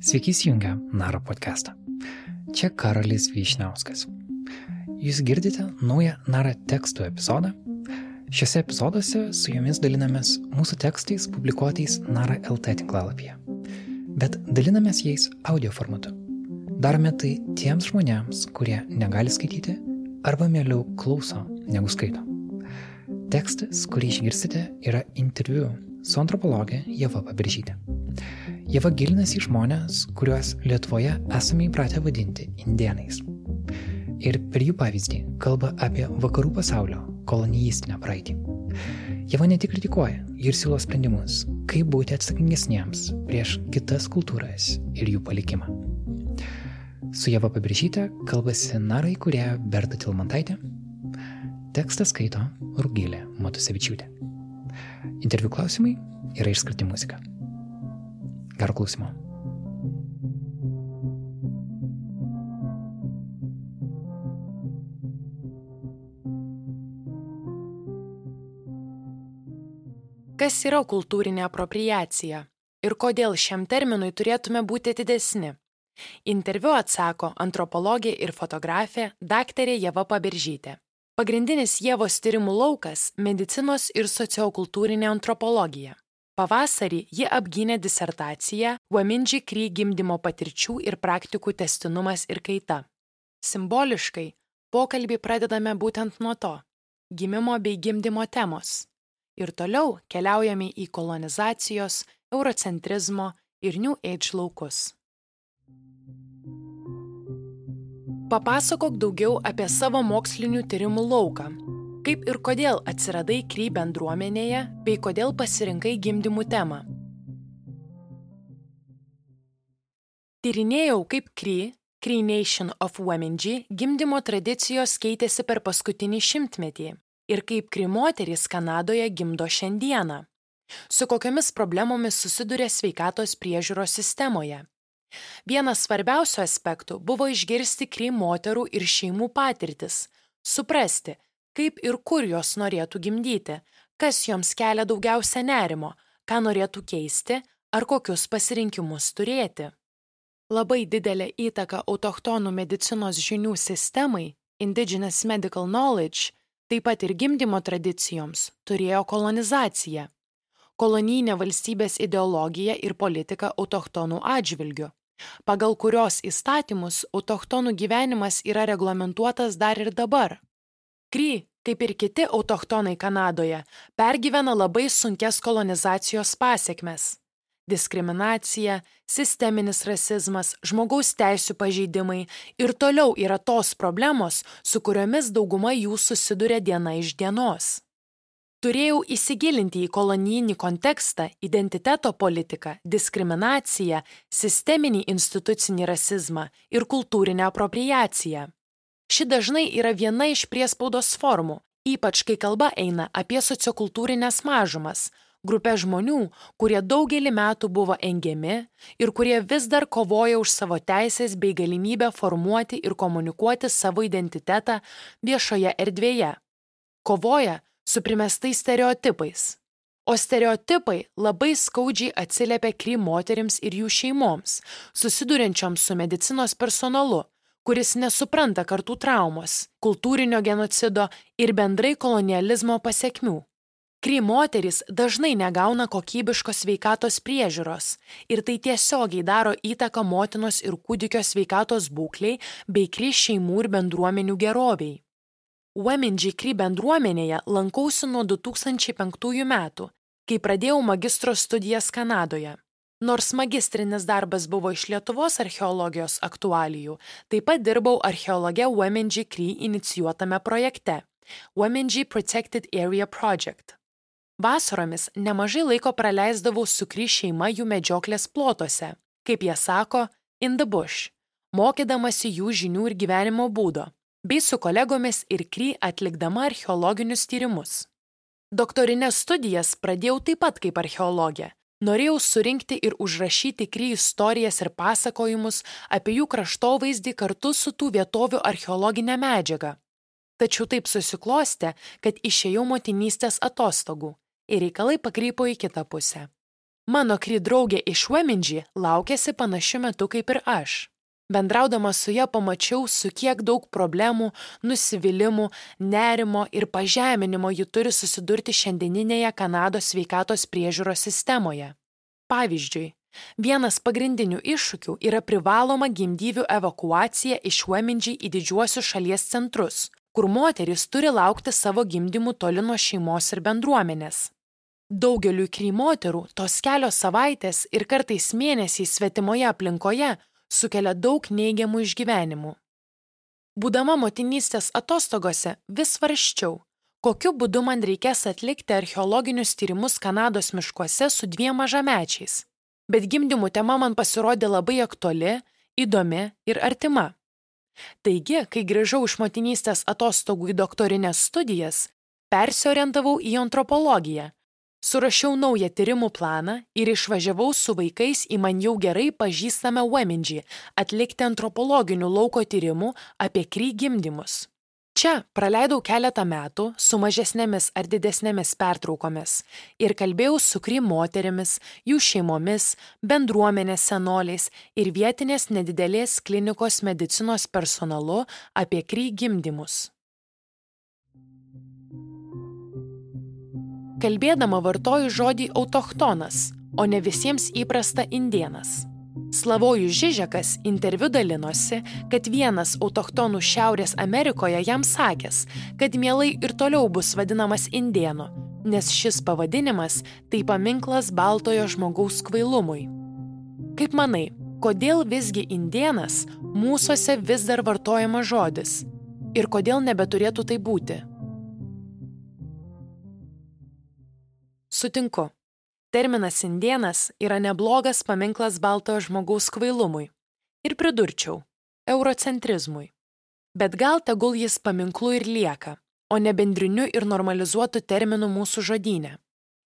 Sveiki įsijungę Naro podcastą. Čia Karolis Vyšniauskas. Jūs girdite naują Nara tekstų epizodą. Šiuose epizoduose su jumis dalinamės mūsų tekstais publikuotais Nara LT tinklalapyje. Bet dalinamės jais audio formatu. Darome tai tiems žmonėms, kurie negali skaityti arba mieliau klauso negu skaito. Tekstas, kurį išgirsite, yra interviu su antropologė Jeva Pabiržytė. Jeva gilinasi į žmonės, kuriuos Lietuvoje esame įpratę vadinti indienais. Ir per jų pavyzdį kalba apie vakarų pasaulio kolonijistinę praeitį. Jeva ne tik kritikuoja ir siūlo sprendimus, kaip būti atsakingesniems prieš kitas kultūras ir jų palikimą. Su Jeva Pabiržytė kalbasi narai, kurie Berta Tilmantaitė. Tekstą skaito Rugilė Matusevičiūtė. Interviu klausimai yra išskirti muzika. Gero klausimo. Kas yra kultūrinė apropriacija ir kodėl šiam terminui turėtume būti didesni? Interviu atsako antropologė ir fotografė daktarė Jeva Pabiržytė. Pagrindinis Jėvos tyrimų laukas - medicinos ir sociokultūrinė antropologija. Pavasarį ji apgynė disertaciją Wamindži Kry gimdymo patirčių ir praktikų testinumas ir kaita. Simboliškai pokalbį pradedame būtent nuo to - gimimo bei gimdymo temos. Ir toliau keliaujame į kolonizacijos, eurocentrizmo ir New Age laukus. Papasakok daugiau apie savo mokslinių tyrimų lauką. Kaip ir kodėl atsiradai Kry bendruomenėje, bei kodėl pasirinkai gimdymų temą. Tyrinėjau, kaip Kry, Kry Nation of Womenji, gimdymo tradicijos keitėsi per paskutinį šimtmetį ir kaip Kry moterys Kanadoje gimdo šiandieną. Su kokiamis problemomis susiduria sveikatos priežiūros sistemoje Vienas svarbiausių aspektų buvo išgirsti Krym moterų ir šeimų patirtis, suprasti, kaip ir kur jos norėtų gimdyti, kas joms kelia daugiausia nerimo, ką norėtų keisti ar kokius pasirinkimus turėti. Labai didelę įtaką autochtonų medicinos žinių sistemai, Indigenous Medical Knowledge, taip pat ir gimdymo tradicijoms turėjo kolonizacija kolonijinė valstybės ideologija ir politika autochtonų atžvilgiu pagal kurios įstatymus autochtonų gyvenimas yra reglamentuotas dar ir dabar. Kry, kaip ir kiti autochtonai Kanadoje, pergyvena labai sunkes kolonizacijos pasiekmes - diskriminacija, sisteminis rasizmas, žmogaus teisų pažeidimai ir toliau yra tos problemos, su kuriomis dauguma jų susiduria diena iš dienos. Turėjau įsigilinti į kolonijinį kontekstą, identiteto politiką, diskriminaciją, sisteminį institucinį rasizmą ir kultūrinę apropriaciją. Ši dažnai yra viena iš priespaudos formų, ypač kai kalba eina apie sociokultūrinės mažumas, grupę žmonių, kurie daugelį metų buvo engiami ir kurie vis dar kovoja už savo teisės bei galimybę formuoti ir komunikuoti savo identitetą viešoje erdvėje. Kovoja su primestais stereotipais. O stereotipai labai skaudžiai atsiliepia kry moterims ir jų šeimoms, susiduriančioms su medicinos personalu, kuris nesupranta kartų traumos, kultūrinio genocido ir bendrai kolonializmo pasiekmių. Kry moteris dažnai negauna kokybiškos sveikatos priežiūros ir tai tiesiogiai daro įtaką motinos ir kūdikio sveikatos būkliai bei kry šeimų ir bendruomenių geroviai. Wemindžikry bendruomenėje lankausi nuo 2005 metų, kai pradėjau magistro studijas Kanadoje. Nors magistrinis darbas buvo iš Lietuvos archeologijos aktualijų, taip pat dirbau archeologe Wemindži Kry inicijuotame projekte Wemindži Protected Area Project. Vasaromis nemažai laiko praleisdavau su Kry šeima jų medžioklės plotuose, kaip jie sako, in the bush, mokydamasi jų žinių ir gyvenimo būdo bei su kolegomis ir Kry atlikdama archeologinius tyrimus. Doktorinės studijas pradėjau taip pat kaip archeologė. Norėjau surinkti ir užrašyti Kry istorijas ir pasakojimus apie jų kraštovaizdį kartu su tų vietovių archeologinė medžiaga. Tačiau taip susiklostė, kad išėjau motinystės atostogų ir reikalai pakrypo į kitą pusę. Mano kry draugė iš Wemindži laukėsi panašiu metu kaip ir aš. Bendraudama su ja pamačiau, su kiek daug problemų, nusivylimų, nerimo ir pažeminimo ji turi susidurti šiandieninėje Kanados sveikatos priežiūros sistemoje. Pavyzdžiui, vienas pagrindinių iššūkių yra privaloma gimdyvių evakuacija iš Wemindži į didžiuosius šalies centrus, kur moteris turi laukti savo gimdymų toli nuo šeimos ir bendruomenės. Daugeliu kry moterų tos kelios savaitės ir kartais mėnesiai svetimoje aplinkoje sukelia daug neigiamų išgyvenimų. Būdama motinystės atostogose vis svarščiau, kokiu būdu man reikės atlikti archeologinius tyrimus Kanados miškuose su dviem mažamečiais. Bet gimdymų tema man pasirodė labai aktuali, įdomi ir artima. Taigi, kai grįžau iš motinystės atostogų į doktorinės studijas, persiorientavau į antropologiją Surašiau naują tyrimų planą ir išvažiavau su vaikais į man jau gerai pažįstamą Wemindžį atlikti antropologinių lauko tyrimų apie kry gimdymus. Čia praleidau keletą metų su mažesnėmis ar didesnėmis pertraukomis ir kalbėjau su kry moterimis, jų šeimomis, bendruomenės senoliais ir vietinės nedidelės klinikos medicinos personalu apie kry gimdymus. Kalbėdama vartoju žodį autochtonas, o ne visiems įprasta indienas. Slavojus Žižekas interviu dalinosi, kad vienas autochtonų Šiaurės Amerikoje jam sakęs, kad mielai ir toliau bus vadinamas indienu, nes šis pavadinimas tai paminklas baltojo žmogaus kvailumui. Kaip manai, kodėl visgi indienas mūsųse vis dar vartojamas žodis? Ir kodėl nebeturėtų tai būti? Sutinku. Terminas indienas yra neblogas paminklas baltojo žmogaus kvailumui. Ir pridurčiau - eurocentrizmui. Bet gal tegul jis paminklu ir lieka, o ne bendriniu ir normalizuotu terminu mūsų žodynė.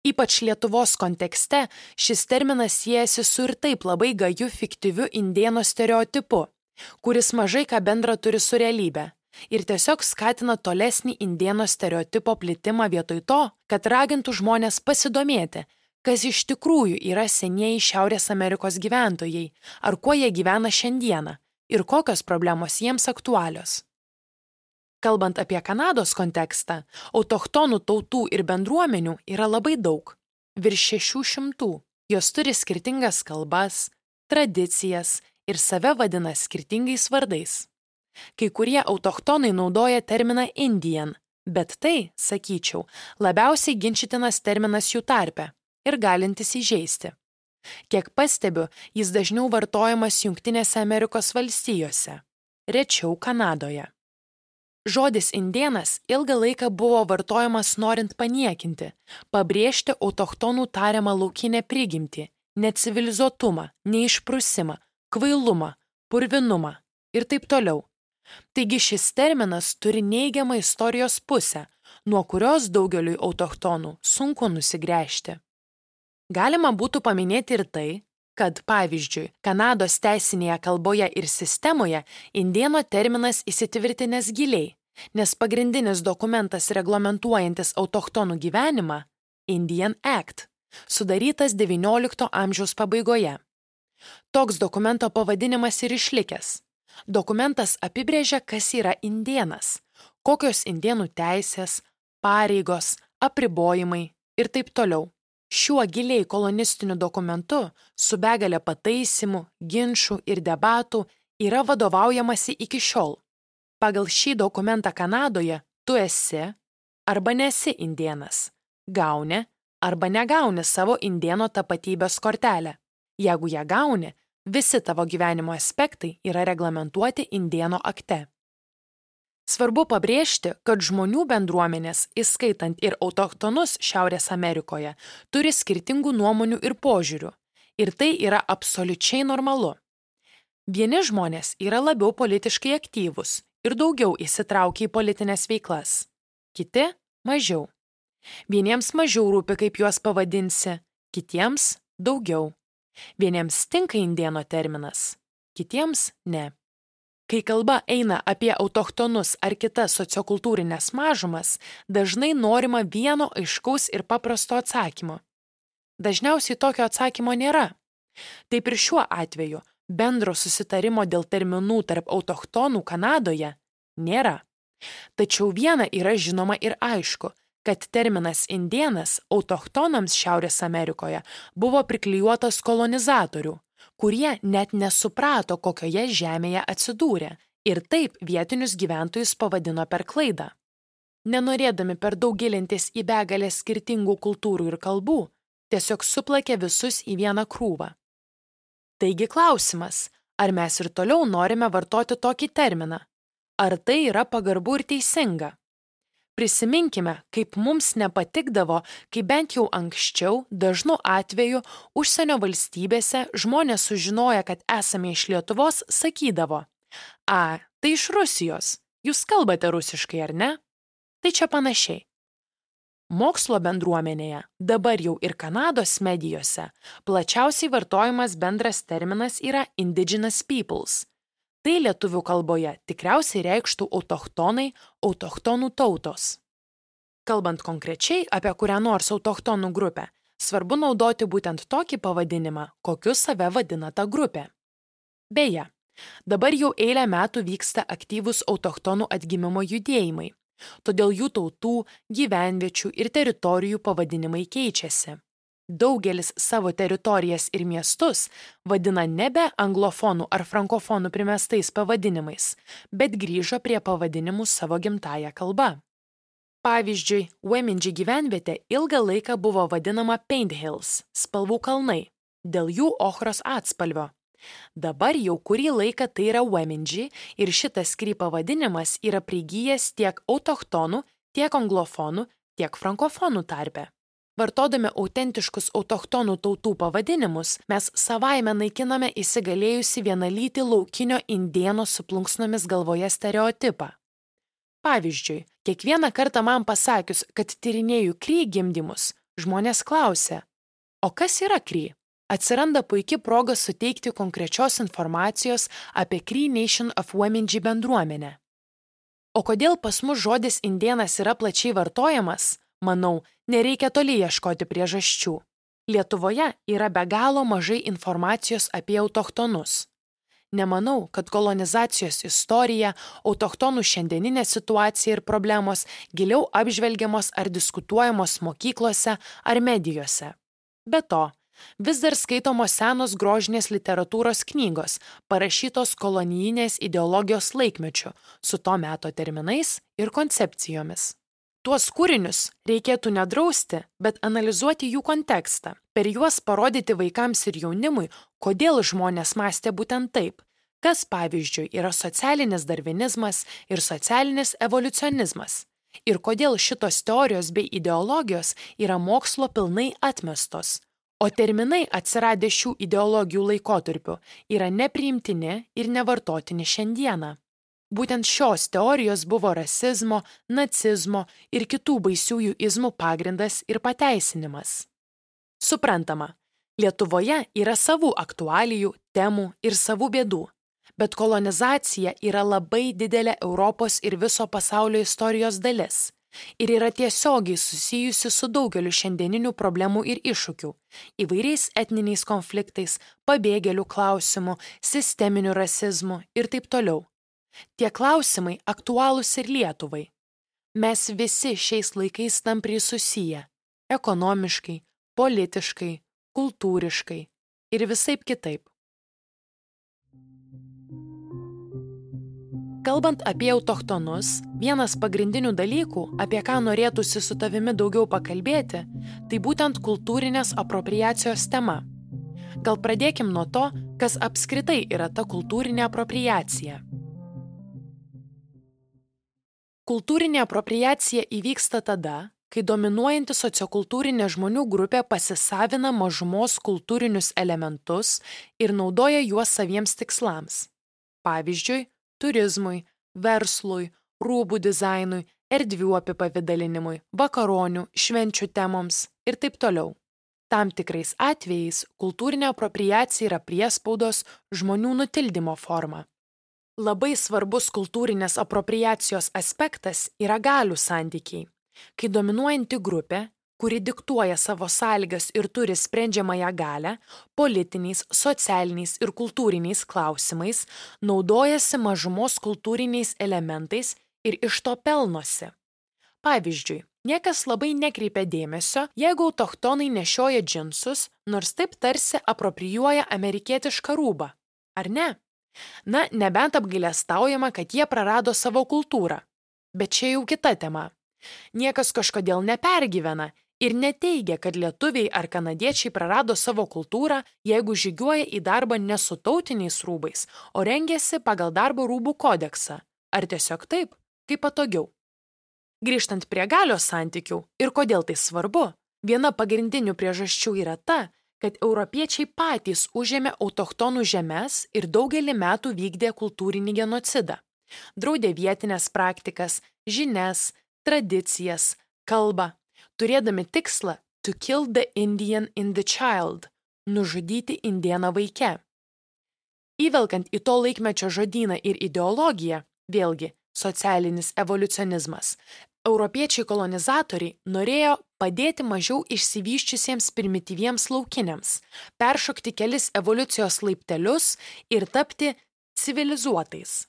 Ypač Lietuvos kontekste šis terminas siejasi su ir taip labai gaju fiktyviu indieno stereotipu, kuris mažai ką bendra turi su realybė ir tiesiog skatina tolesnį indieno stereotipo plitimą vietoj to, kad ragintų žmonės pasidomėti, kas iš tikrųjų yra senieji Šiaurės Amerikos gyventojai, ar kuo jie gyvena šiandieną ir kokios problemos jiems aktualios. Kalbant apie Kanados kontekstą, autochtonų tautų ir bendruomenių yra labai daug - virš šešių šimtų. Jos turi skirtingas kalbas, tradicijas ir save vadina skirtingais vardais. Kai kurie autochtonai naudoja terminą Indian, bet tai, sakyčiau, labiausiai ginčytinas terminas jų tarpe ir galintis įžeisti. Kiek pastebiu, jis dažniau vartojamas Junktinėse Amerikos valstijose, rečiau Kanadoje. Žodis indienas ilgą laiką buvo vartojamas norint paniekinti, pabrėžti autochtonų tariamą laukinę prigimtį, necivilizuotumą, neišprusimą, kvailumą, purvinumą ir taip toliau. Taigi šis terminas turi neigiamą istorijos pusę, nuo kurios daugeliui autochtonų sunku nusigręžti. Galima būtų paminėti ir tai, kad, pavyzdžiui, Kanados teisinėje kalboje ir sistemoje indieno terminas įsitvirtinęs giliai, nes pagrindinis dokumentas reglamentuojantis autochtonų gyvenimą - Indian Act - sudarytas XIX amžiaus pabaigoje. Toks dokumento pavadinimas ir išlikęs Dokumentas apibrėžia, kas yra indienas, kokios indienų teisės, pareigos, apribojimai ir taip toliau. Šiuo giliai kolonistiniu dokumentu, su begalė pataisimų, ginčių ir debatų, yra vadovaujamasi iki šiol. Pagal šį dokumentą Kanadoje tu esi arba nesi indienas, gauni arba negauni savo indieno tapatybės kortelę. Jeigu ją gauni, Visi tavo gyvenimo aspektai yra reglamentuoti Indieno akte. Svarbu pabrėžti, kad žmonių bendruomenės, įskaitant ir autochtonus Šiaurės Amerikoje, turi skirtingų nuomonių ir požiūrių. Ir tai yra absoliučiai normalu. Vieni žmonės yra labiau politiškai aktyvūs ir daugiau įsitraukia į politinės veiklas. Kiti - mažiau. Vieniems mažiau rūpi, kaip juos pavadinsi, kitiems - daugiau. Vieniems tinka indieno terminas, kitiems ne. Kai kalba eina apie autochtonus ar kitas sociokultūrinės mažumas, dažnai norima vieno aiškaus ir paprasto atsakymo. Dažniausiai tokio atsakymo nėra. Taip ir šiuo atveju bendro susitarimo dėl terminų tarp autochtonų Kanadoje nėra. Tačiau viena yra žinoma ir aišku, kad terminas indienas autochtonams Šiaurės Amerikoje buvo priklijuotas kolonizatorių, kurie net nesuprato, kokioje žemėje atsidūrė ir taip vietinius gyventojus pavadino per klaidą. Nenorėdami per daug gilintis į begalę skirtingų kultūrų ir kalbų, tiesiog suplakė visus į vieną krūvą. Taigi klausimas, ar mes ir toliau norime vartoti tokį terminą? Ar tai yra pagarbu ir teisinga? Prisiminkime, kaip mums nepatikdavo, kai bent jau anksčiau, dažnu atveju, užsienio valstybėse žmonės sužinoja, kad esame iš Lietuvos, sakydavo, a, tai iš Rusijos, jūs kalbate rusiškai ar ne? Tai čia panašiai. Mokslo bendruomenėje, dabar jau ir Kanados medijose, plačiausiai vartojamas bendras terminas yra indigenous peoples Tai lietuvių kalboje tikriausiai reikštų autochtonai, autochtonų tautos. Kalbant konkrečiai apie kurią nors autochtonų grupę, svarbu naudoti būtent tokį pavadinimą, kokiu save vadina ta grupė. Beje, dabar jau eilę metų vyksta aktyvūs autochtonų atgimimo judėjimai, todėl jų tautų, gyvenviečių ir teritorijų pavadinimai keičiasi daugelis savo teritorijas ir miestus vadina nebe anglofonų ar frankofonų primestais pavadinimais, bet grįžo prie pavadinimų savo gimtają kalbą. Pavyzdžiui, Wemindži gyvenvietė ilgą laiką buvo vadinama Paint Hills - spalvų kalnai - dėl jų ochros atspalvio. Dabar jau kurį laiką tai yra Wemindži ir šitas kry pavadinimas yra prigijęs tiek autochtonų, tiek anglofonų, tiek frankofonų tarpe. Vartodami autentiškus autochtonų tautų pavadinimus, mes savaime naikiname įsigalėjusi vienalytį laukinio indieno su plunksnomis galvoje stereotipą. Pavyzdžiui, kiekvieną kartą man pasakius, kad tyrinėju kry gimdymus, žmonės klausia, o kas yra kry? Atsiranda puikia proga suteikti konkrečios informacijos apie Cree Nation of Womenji bendruomenę. O kodėl pas mus žodis indienas yra plačiai vartojamas, Manau, nereikia toli ieškoti priežasčių. Lietuvoje yra be galo mažai informacijos apie autochtonus. Nemanau, kad kolonizacijos istorija, autochtonų šiandieninė situacija ir problemos giliau apžvelgiamos ar diskutuojamos mokyklose ar medijose. Be to, vis dar skaitomos senos grožinės literatūros knygos, parašytos kolonijinės ideologijos laikmečiu, su to meto terminais ir koncepcijomis. Tuos kūrinius reikėtų nedrausti, bet analizuoti jų kontekstą, per juos parodyti vaikams ir jaunimui, kodėl žmonės mąstė būtent taip, kas pavyzdžiui yra socialinis darvinizmas ir socialinis evoliucionizmas, ir kodėl šitos teorijos bei ideologijos yra mokslo pilnai atmestos, o terminai atsiradę šių ideologijų laikotarpiu yra nepriimtini ir nevartotini šiandieną. Būtent šios teorijos buvo rasizmo, nacizmo ir kitų baisiųjų izmų pagrindas ir pateisinimas. Suprantama, Lietuvoje yra savų aktualijų, temų ir savų bėdų, bet kolonizacija yra labai didelė Europos ir viso pasaulio istorijos dalis ir yra tiesiogiai susijusi su daugeliu šiandieninių problemų ir iššūkių - įvairiais etniniais konfliktais, pabėgėlių klausimų, sisteminiu rasizmu ir taip toliau. Tie klausimai aktualūs ir Lietuvai. Mes visi šiais laikais tampriai susiję - ekonomiškai, politiškai, kultūriškai ir visaip kitaip. Kalbant apie autochtonus, vienas pagrindinių dalykų, apie ką norėtųsi su tavimi daugiau pakalbėti, tai būtent kultūrinės apropriacijos tema. Gal pradėkim nuo to, kas apskritai yra ta kultūrinė apropriacija. Kultūrinė apropriacija įvyksta tada, kai dominuojanti sociokultūrinė žmonių grupė pasisavina mažumos kultūrinius elementus ir naudoja juos saviems tikslams. Pavyzdžiui, turizmui, verslui, rūbų dizainui, erdvių apipavydalinimui, vakaronių, švenčių temoms ir taip toliau. Tam tikrais atvejais kultūrinė apropriacija yra priespaudos žmonių nutildymo forma. Labai svarbus kultūrinės apropriacijos aspektas yra galių santykiai, kai dominuojanti grupė, kuri diktuoja savo sąlygas ir turi sprendžiamąją galę politiniais, socialiniais ir kultūriniais klausimais, naudojasi mažumos kultūriniais elementais ir iš to pelnosi. Pavyzdžiui, niekas labai nekreipia dėmesio, jeigu autochtonai nešioja džinsus, nors taip tarsi aproprijuoja amerikietišką rūbą. Ar ne? Na, nebent apgailestaujama, kad jie prarado savo kultūrą. Bet čia jau kita tema. Niekas kažkodėl nepergyvena ir neteigia, kad lietuviai ar kanadiečiai prarado savo kultūrą, jeigu žygiuoja į darbą ne su tautiniais rūbais, o rengiasi pagal darbo rūbų kodeksą. Ar tiesiog taip, kaip patogiau. Grįžtant prie galios santykių ir kodėl tai svarbu, viena pagrindinių priežasčių yra ta, kad europiečiai patys užėmė autochtonų žemės ir daugelį metų vykdė kultūrinį genocidą. Draudė vietinės praktikas, žinias, tradicijas, kalbą, turėdami tikslą to kill the Indian in the child - nužudyti indieną vaike. Įvelkant į to laikmečio žodyną ir ideologiją, vėlgi socialinis evoliucionizmas, europiečiai kolonizatoriai norėjo padėti mažiau išsivyščiusiems primityviems laukiniams, peršokti kelis evoliucijos laiptelius ir tapti civilizuotais.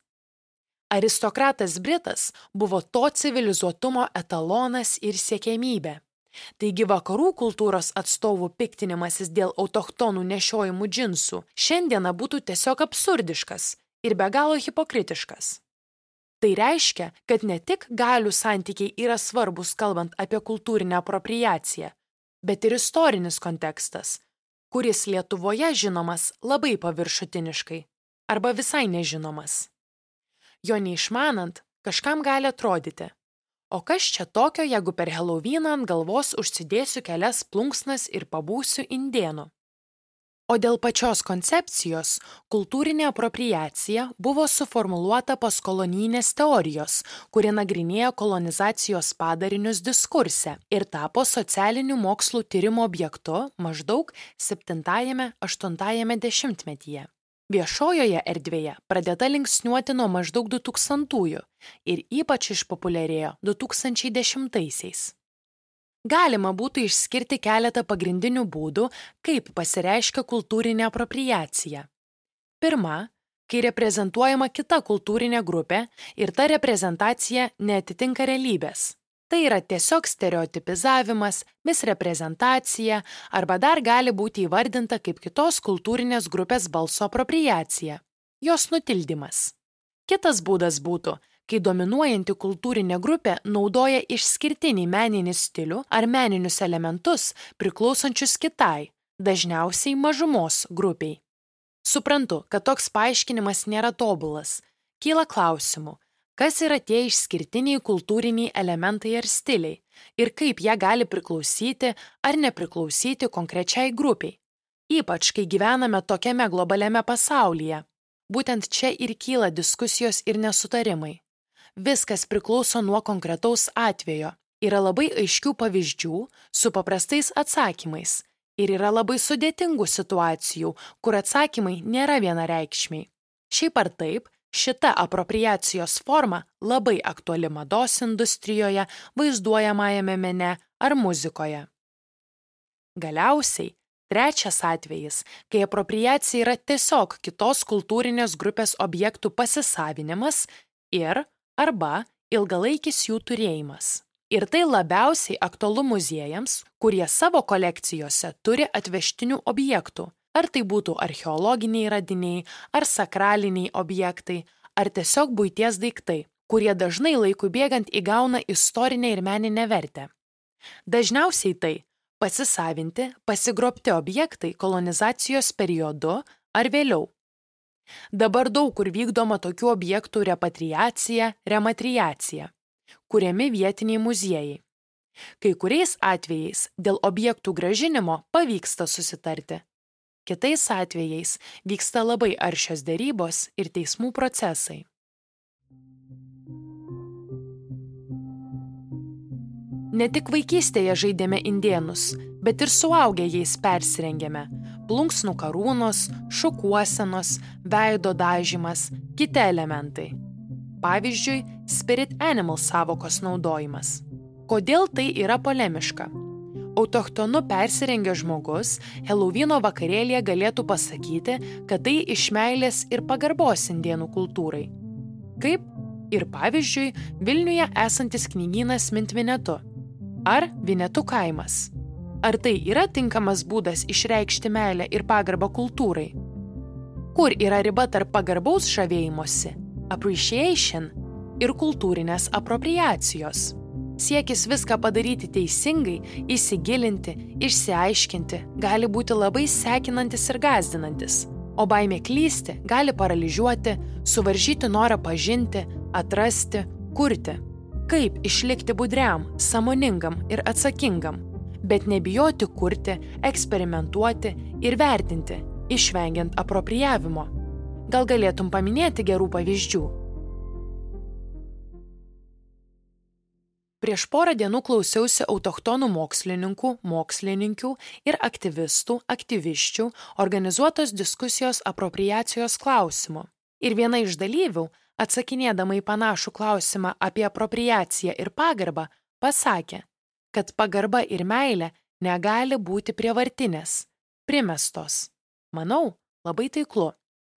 Aristokratas Britas buvo to civilizuotumo etalonas ir siekėmybė. Taigi vakarų kultūros atstovų piktinimasis dėl autochtonų nešiojimų džinsų šiandieną būtų tiesiog absurdiškas ir be galo hipokritiškas. Tai reiškia, kad ne tik galių santykiai yra svarbus kalbant apie kultūrinę apropriaciją, bet ir istorinis kontekstas, kuris Lietuvoje žinomas labai paviršutiniškai arba visai nežinomas. Jo neišmanant, kažkam gali atrodyti. O kas čia tokio, jeigu per Helovyną ant galvos užsidėsiu kelias plunksnas ir pabūsiu indienu? O dėl pačios koncepcijos, kultūrinė apropriacija buvo suformuoluota postkolonijinės teorijos, kurie nagrinėja kolonizacijos padarinius diskurse ir tapo socialinių mokslų tyrimo objektu maždaug 7-8 dešimtmetyje. Viešojoje erdvėje pradėta linksniuoti nuo maždaug 2000-ųjų ir ypač išpopuliarėjo 2010-aisiais. Galima būtų išskirti keletą pagrindinių būdų, kaip pasireiškia kultūrinė apropriacija. Pirma, kai reprezentuojama kita kultūrinė grupė ir ta reprezentacija netitinka realybės. Tai yra tiesiog stereotipizavimas, misreprezentacija arba dar gali būti įvardinta kaip kitos kultūrinės grupės balso apropriacija - jos nutildymas. Kitas būdas būtų, kai dominuojanti kultūrinė grupė naudoja išskirtinį meninį stilių ar meninius elementus priklausančius kitai, dažniausiai mažumos grupiai. Suprantu, kad toks paaiškinimas nėra tobulas. Kyla klausimų, kas yra tie išskirtiniai kultūriniai elementai ar stiliai ir kaip jie gali priklausyti ar nepriklausyti konkrečiai grupiai. Ypač, kai gyvename tokiame globaliame pasaulyje. Būtent čia ir kyla diskusijos ir nesutarimai. Viskas priklauso nuo konkretaus atvejo. Yra labai aiškių pavyzdžių su paprastais atsakymais ir yra labai sudėtingų situacijų, kur atsakymai nėra vienareikšmiai. Šiaip ar taip, Šita apropriacijos forma labai aktuali mados industrijoje, vaizduojamajame mene ar muzikoje. Galiausiai, trečias atvejis, kai apropriacija yra tiesiog kitos kultūrinės grupės objektų pasisavinimas ir arba ilgalaikis jų turėjimas. Ir tai labiausiai aktualu muziejams, kurie savo kolekcijose turi atvežtinių objektų, Ar tai būtų archeologiniai radiniai, ar sakraliniai objektai, ar tiesiog būties daiktai, kurie dažnai laikui bėgant įgauna istorinę ir meninę vertę. Dažniausiai tai pasisavinti, pasigrobti objektai kolonizacijos periodu ar vėliau. Dabar daug kur vykdoma tokių objektų repatriacija, rematriacija, kuriami vietiniai muziejai. Kai kuriais atvejais dėl objektų gražinimo pavyksta susitarti, Kitais atvejais vyksta labai aršios dėrybos ir teismų procesai. Ne tik vaikystėje žaidėme indienus, bet ir suaugę jais persirengėme - plunksnų karūnos, šukuosenos, veido dažymas, kiti elementai. Pavyzdžiui, spirit animal savokos naudojimas. Kodėl tai yra polemiška? autochtonu persirengęs žmogus Helovino vakarėlėje galėtų pasakyti, kad tai iš meilės ir pagarbos indienų kultūrai. Kaip ir pavyzdžiui Vilniuje esantis knygynas Mintvinetu ar Vinetu kaimas. Ar tai yra tinkamas būdas išreikšti meilę ir pagarbą kultūrai? Kur yra riba tarp pagarbaus žavėjimosi, appreciation ir kultūrinės apropriacijos? Siekis viską padaryti teisingai, įsigilinti, išsiaiškinti gali būti labai sekinantis ir gazdinantis, o baimė klysti gali paralyžiuoti, suvaržyti norą pažinti, atrasti, kurti. Kaip išlikti budriam, samoningam ir atsakingam, bet nebijoti kurti, eksperimentuoti ir vertinti, išvengiant aproprijavimo. Gal galėtum paminėti gerų pavyzdžių? Prieš porą dienų klausiausi autochtonų mokslininkų, mokslininkių ir aktyvistų, aktyviščių organizuotos diskusijos apropriacijos klausimu. Ir viena iš dalyvių, atsakinėdama į panašų klausimą apie apropriaciją ir pagarbą, pasakė, kad pagarba ir meilė negali būti prievartinės, primestos. Manau, labai taiklu.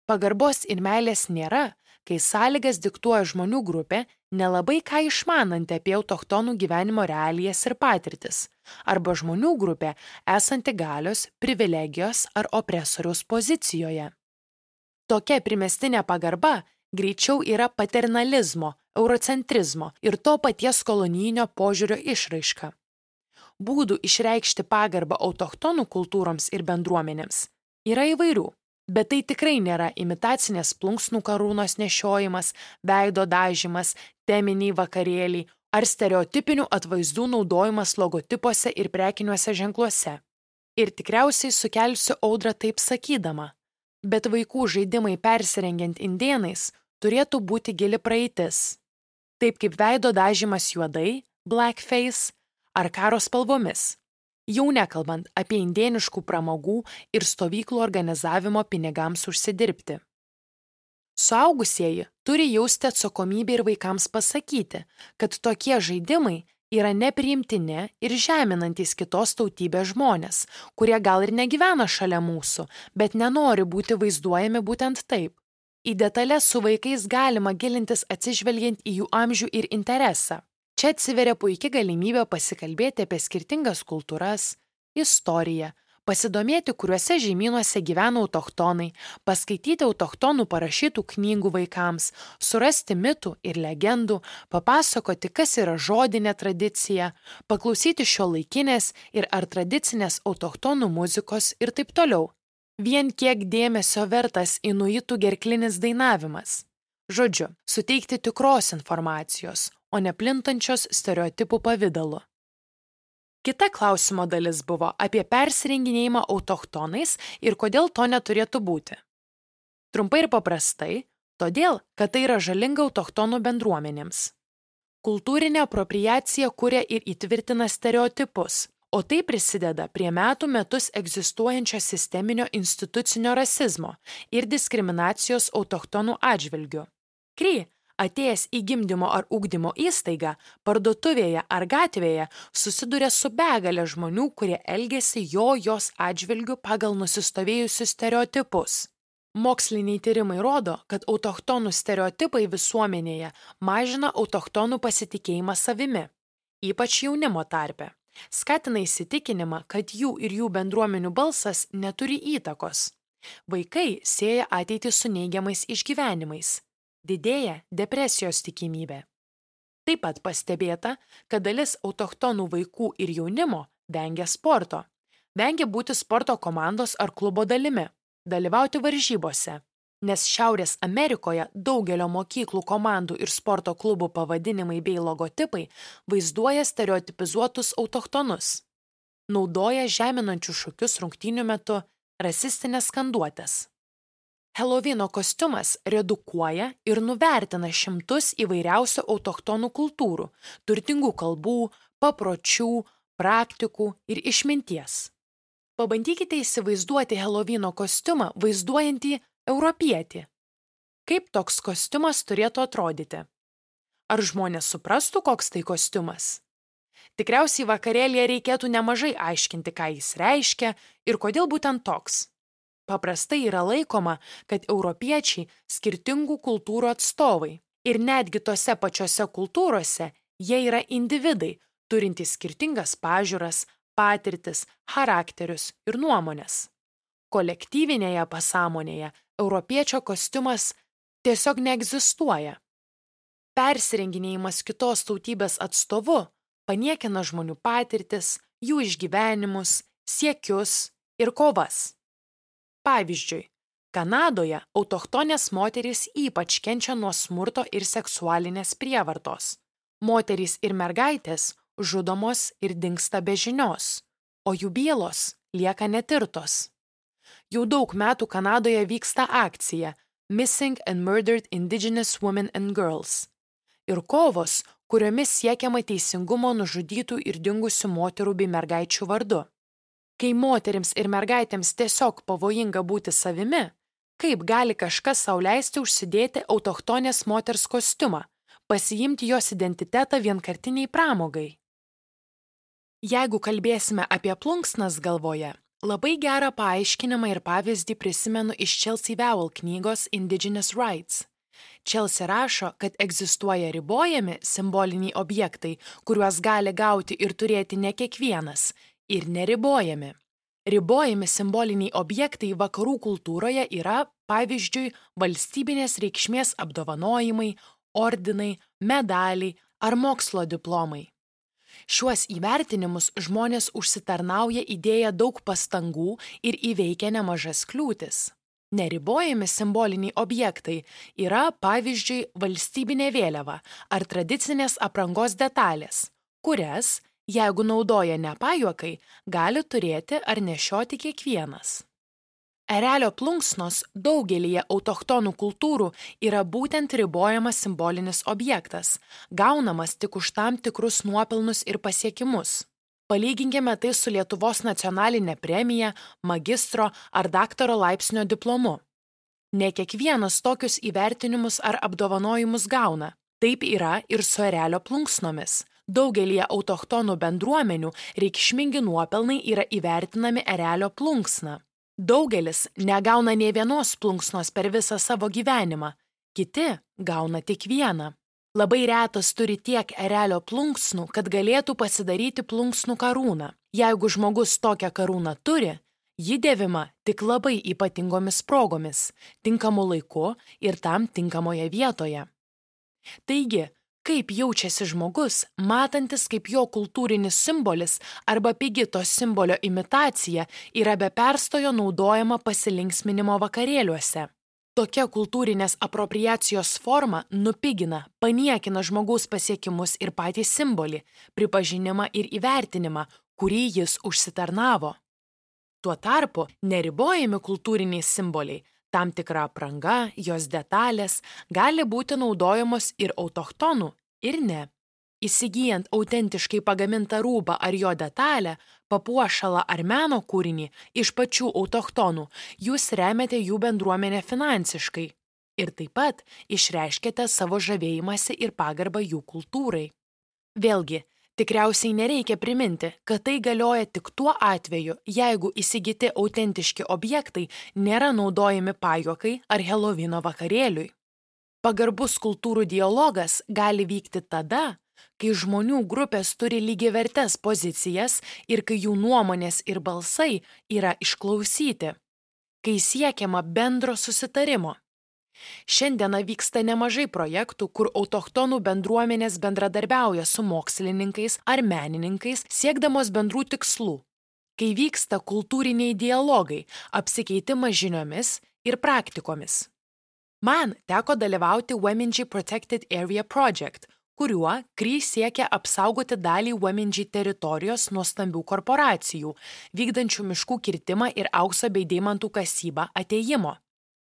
Pagarbos ir meilės nėra, kai sąlygas diktuoja žmonių grupė, nelabai ką išmananti apie autochtonų gyvenimo realijas ir patirtis, arba žmonių grupė esanti galios, privilegijos ar opresoriaus pozicijoje. Tokia primestinė pagarba greičiau yra paternalizmo, eurocentrizmo ir to paties kolonijinio požiūrio išraiška. Būdų išreikšti pagarbą autochtonų kultūroms ir bendruomenėms yra įvairių. Bet tai tikrai nėra imitacinės plunksnų karūnos nešiojimas, veido dažymas, teminiai vakarėliai ar stereotipinių atvaizdų naudojimas logotipuose ir prekiniuose ženkluose. Ir tikriausiai sukelsiu audrą taip sakydama. Bet vaikų žaidimai persirengiant indienais turėtų būti gili praeitis. Taip kaip veido dažymas juodai, blackface ar karo spalvomis jau nekalbant apie indieniškų pramogų ir stovyklų organizavimo pinigams užsidirbti. Suaugusieji turi jausti atsakomybę ir vaikams pasakyti, kad tokie žaidimai yra nepriimtini ir žeminantis kitos tautybės žmonės, kurie gal ir negyvena šalia mūsų, bet nenori būti vaizduojami būtent taip. Į detalės su vaikais galima gilintis atsižvelgiant į jų amžių ir interesą. Čia atsiveria puikia galimybė pasikalbėti apie skirtingas kultūras, istoriją, pasidomėti, kuriuose žemynuose gyvena autochtonai, paskaityti autochtonų parašytų knygų vaikams, surasti mitų ir legendų, papasakoti, kas yra žodinė tradicija, paklausyti šio laikinės ir ar tradicinės autochtonų muzikos ir taip toliau. Vien kiek dėmesio vertas inuitų gerklinis dainavimas. Žodžiu, suteikti tikros informacijos, o ne plintančios stereotipų pavydalu. Kita klausimo dalis buvo apie persirenginėjimą autochtonais ir kodėl to neturėtų būti. Trumpai ir paprastai, todėl, kad tai yra žalinga autochtonų bendruomenėms. Kultūrinė apropriacija kuria ir įtvirtina stereotipus, o tai prisideda prie metų metus egzistuojančio sisteminio institucinio rasizmo ir diskriminacijos autochtonų atžvilgių. Kry atėjęs į gimdymo ar ugdymo įstaigą, parduotuvėje ar gatvėje susiduria su begalė žmonių, kurie elgesi jo jos atžvilgiu pagal nusistovėjusius stereotipus. Moksliniai tyrimai rodo, kad autochtonų stereotipai visuomenėje mažina autochtonų pasitikėjimą savimi, ypač jaunimo tarpe. Skatina įsitikinimą, kad jų ir jų bendruomenių balsas neturi įtakos. Vaikai sieja ateitį su neigiamais išgyvenimais, didėja depresijos tikimybė. Taip pat pastebėta, kad dalis autochtonų vaikų ir jaunimo vengia sporto. Vengia būti sporto komandos ar klubo dalimi, dalyvauti varžybose, nes Šiaurės Amerikoje daugelio mokyklų komandų ir sporto klubų pavadinimai bei logotipai vaizduoja stereotipizuotus autochtonus. Naudoja žeminančius šūkius rungtynių metu, rasistinės skanduotės. Helovino kostiumas redukuoja ir nuvertina šimtus įvairiausių autochtonų kultūrų, turtingų kalbų, papročių, praktikų ir išminties. Pabandykite įsivaizduoti Helovino kostiumą vaizduojantį europietį. Kaip toks kostiumas turėtų atrodyti? Ar žmonės suprastų, koks tai kostiumas? Tikriausiai vakarėlėje reikėtų nemažai aiškinti, ką jis reiškia ir kodėl būtent toks. Paprastai yra laikoma, kad europiečiai skirtingų kultūrų atstovai ir netgi tose pačiose kultūrose jie yra individai, turintys skirtingas pažiūras, patirtis, charakterius ir nuomonės. Kolektyvinėje pasąmonėje europiečio kostiumas tiesiog neegzistuoja. Persirenginėjimas kitos tautybės atstovu paniekina žmonių patirtis, jų išgyvenimus, siekius ir kovas. Pavyzdžiui, Kanadoje autochtonės moterys ypač kenčia nuo smurto ir seksualinės prievartos. Moterys ir mergaitės žudomos ir dinksta be žinios, o jų bylos lieka netirtos. Jau daug metų Kanadoje vyksta akcija Missing and Murdered Indigenous Women and Girls ir kovos, kuriomis siekiama teisingumo nužudytų ir dingusių moterų bei mergaičių vardu. Kai moterims ir mergaitėms tiesiog pavojinga būti savimi, kaip gali kažkas sauliaisti užsidėti autochtonės moters kostiumą, pasiimti jos identitetą vienkartiniai pramogai? Jeigu kalbėsime apie plunksnas galvoje, labai gerą paaiškinimą ir pavyzdį prisimenu iš Chelsea Vowell knygos Indigenous Rights. Čelsi rašo, kad egzistuoja ribojami simboliniai objektai, kuriuos gali gauti ir turėti ne kiekvienas, ir neribojami. Ribojami simboliniai objektai vakarų kultūroje yra, pavyzdžiui, valstybinės reikšmės apdovanojimai, ordinai, medaliai ar mokslo diplomai. Šiuos įvertinimus žmonės užsitarnauja įdėję daug pastangų ir įveikę nemažas kliūtis. Neribojami simboliniai objektai yra, pavyzdžiui, valstybinė vėliava ar tradicinės aprangos detalės, kurias, jeigu naudoja nepajuokai, gali turėti ar nešioti kiekvienas. Erelio plunksnos daugelįje autochtonų kultūrų yra būtent ribojamas simbolinis objektas, gaunamas tik už tam tikrus nuopelnus ir pasiekimus. Palyginkime tai su Lietuvos nacionalinė premija, magistro ar daktaro laipsnio diplomu. Ne kiekvienas tokius įvertinimus ar apdovanojimus gauna. Taip yra ir su erelio plunksnomis. Daugelie autochtonų bendruomenių reikšmingi nuopelnai yra įvertinami erelio plunksna. Daugelis negauna nie vienos plunksnos per visą savo gyvenimą, kiti gauna tik vieną. Labai retas turi tiek erelio plunksnų, kad galėtų pasidaryti plunksnų karūną. Jeigu žmogus tokią karūną turi, ji dėvima tik labai ypatingomis progomis, tinkamu laiku ir tam tinkamoje vietoje. Taigi, kaip jaučiasi žmogus, matantis, kaip jo kultūrinis simbolis arba pigi to simbolio imitacija yra be perstojo naudojama pasilinksminimo vakarėliuose. Tokia kultūrinės apropriacijos forma nupigina, paniekina žmogaus pasiekimus ir patį simbolį, pripažinimą ir įvertinimą, kurį jis užsitarnavo. Tuo tarpu neribojami kultūriniai simboliai, tam tikra apranga, jos detalės gali būti naudojamos ir autochtonų, ir ne. Įsigijant autentiškai pagamintą rūbą ar jo detalę, papuošalą ar meno kūrinį iš pačių autochtonų, jūs remiate jų bendruomenę finansiškai ir taip pat išreiškite savo žavėjimąsi ir pagarbą jų kultūrai. Vėlgi, tikriausiai nereikia priminti, kad tai galioja tik tuo atveju, jeigu įsigyti autentiški objektai nėra naudojami pajokai ar Helovino vakarėliui. Pagarbus kultūrų dialogas gali vykti tada, kai žmonių grupės turi lygiavertes pozicijas ir kai jų nuomonės ir balsai yra išklausyti, kai siekiama bendro susitarimo. Šiandieną vyksta nemažai projektų, kur autochtonų bendruomenės bendradarbiauja su mokslininkais ar menininkais siekdamos bendrų tikslų. Kai vyksta kultūriniai dialogai, apsikeitimas žiniomis ir praktikomis. Man teko dalyvauti Womenji Protected Area Project, kuriuo Kry siekia apsaugoti dalį Wemindži teritorijos nuo stambių korporacijų, vykdančių miškų kirtimą ir aukso bei deimantų kasybą ateimo.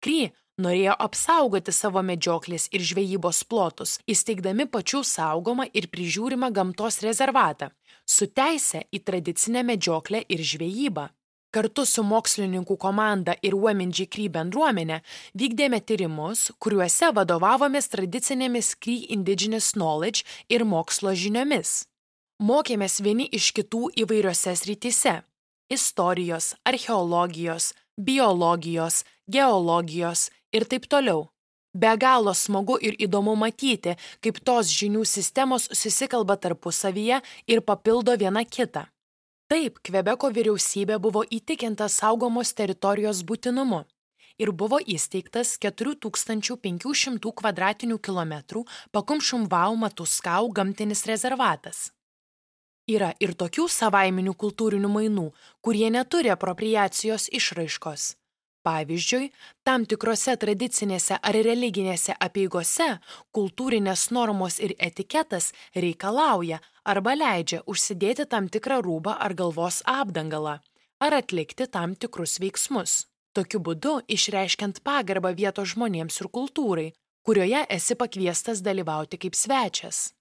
Kry norėjo apsaugoti savo medžioklės ir žvejybos plotus, įsteigdami pačių saugomą ir prižiūrimą gamtos rezervatą, su teise į tradicinę medžioklę ir žvejybą. Kartu su mokslininkų komanda ir Women Kry bendruomenė vykdėme tyrimus, kuriuose vadovavomės tradicinėmis Kry Indigenous Knowledge ir mokslo žiniomis. Mokėmės vieni iš kitų įvairiose srityse - istorijos, archeologijos, biologijos, geologijos ir taip toliau. Be galo smagu ir įdomu matyti, kaip tos žinių sistemos susikalba tarpusavyje ir papildo viena kitą. Taip, Kvebeko vyriausybė buvo įtikinta saugomos teritorijos būtinumu ir buvo įsteigtas 4500 km2 Pakumšumvau Matuskau gamtinis rezervatas. Yra ir tokių savaiminių kultūrinių mainų, kurie neturi apropriacijos išraiškos. Pavyzdžiui, tam tikrose tradicinėse ar religinėse apieigose kultūrinės normos ir etiketas reikalauja arba leidžia užsidėti tam tikrą rūbą ar galvos apdangalą, ar atlikti tam tikrus veiksmus. Tokiu būdu išreiškiant pagarbą vietos žmonėms ir kultūrai, kurioje esi pakviestas dalyvauti kaip svečias.